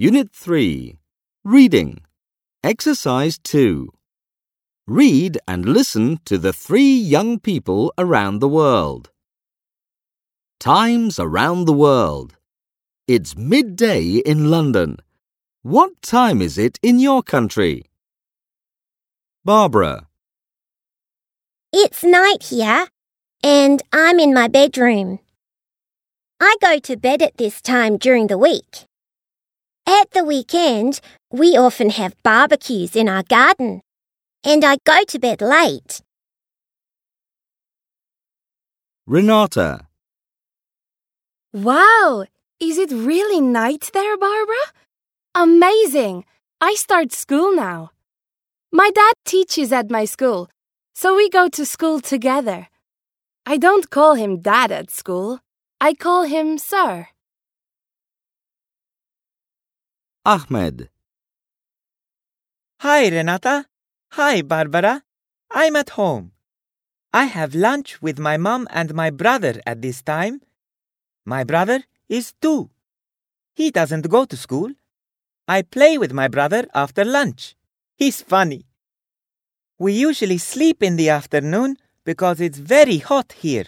Unit 3 Reading Exercise 2 Read and listen to the three young people around the world. Times around the world. It's midday in London. What time is it in your country? Barbara, It's night here, and I'm in my bedroom. I go to bed at this time during the week. At the weekend, we often have barbecues in our garden, and I go to bed late. Renata, Wow! Is it really night there, Barbara? Amazing! I start school now. My dad teaches at my school, so we go to school together. I don't call him dad at school. I call him sir. Ahmed, Hi, Renata. Hi, Barbara. I'm at home. I have lunch with my mom and my brother at this time. My brother is two. He doesn't go to school. I play with my brother after lunch. He's funny. We usually sleep in the afternoon because it's very hot here.